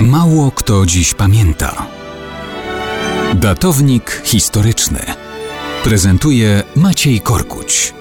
Mało kto dziś pamięta. Datownik historyczny prezentuje Maciej Korkuć.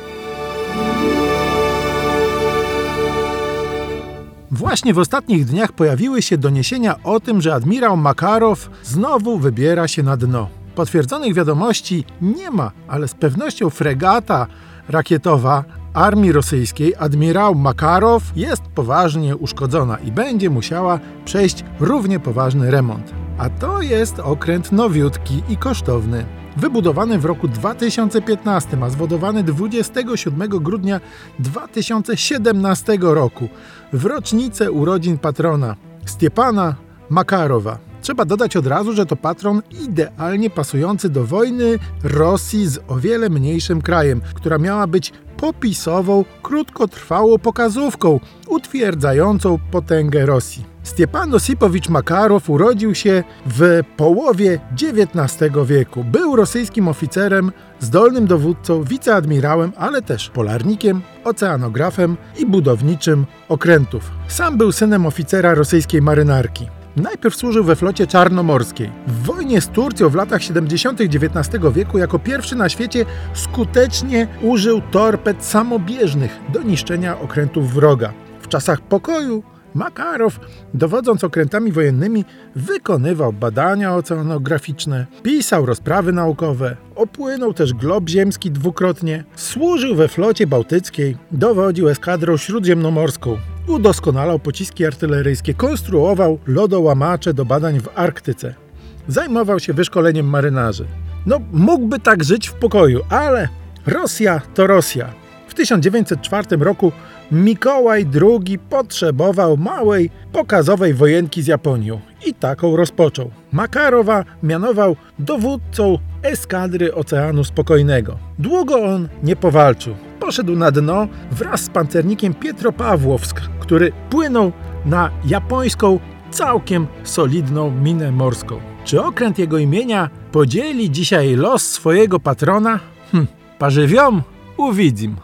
Właśnie w ostatnich dniach pojawiły się doniesienia o tym, że admirał Makarow znowu wybiera się na dno. Potwierdzonych wiadomości nie ma, ale z pewnością fregata rakietowa armii rosyjskiej admirał Makarow jest poważnie uszkodzona i będzie musiała przejść równie poważny remont. A to jest okręt nowiutki i kosztowny. Wybudowany w roku 2015, a zwodowany 27 grudnia 2017 roku, w rocznicę urodzin patrona Stiepana Makarowa. Trzeba dodać od razu, że to patron idealnie pasujący do wojny Rosji z o wiele mniejszym krajem, która miała być popisową, krótkotrwałą pokazówką utwierdzającą potęgę Rosji. Stiepan Osipowicz Makarow urodził się w połowie XIX wieku. Był rosyjskim oficerem, zdolnym dowódcą, wiceadmirałem, ale też polarnikiem, oceanografem i budowniczym okrętów. Sam był synem oficera rosyjskiej marynarki. Najpierw służył we flocie czarnomorskiej. W wojnie z Turcją w latach 70. XIX wieku jako pierwszy na świecie skutecznie użył torped samobieżnych do niszczenia okrętów wroga. W czasach pokoju Makarow, dowodząc okrętami wojennymi, wykonywał badania oceanograficzne, pisał rozprawy naukowe, opłynął też glob ziemski dwukrotnie, służył we flocie bałtyckiej, dowodził eskadrą śródziemnomorską, udoskonalał pociski artyleryjskie, konstruował lodołamacze do badań w Arktyce. Zajmował się wyszkoleniem marynarzy. No, mógłby tak żyć w pokoju, ale Rosja to Rosja. W 1904 roku Mikołaj II potrzebował małej, pokazowej wojenki z Japonią i taką rozpoczął. Makarowa mianował dowódcą eskadry Oceanu Spokojnego. Długo on nie powalczył. Poszedł na dno wraz z pancernikiem Pietropawłowsk, który płynął na japońską, całkiem solidną minę morską. Czy okręt jego imienia podzieli dzisiaj los swojego patrona? Hm, parzywiom uwidzim.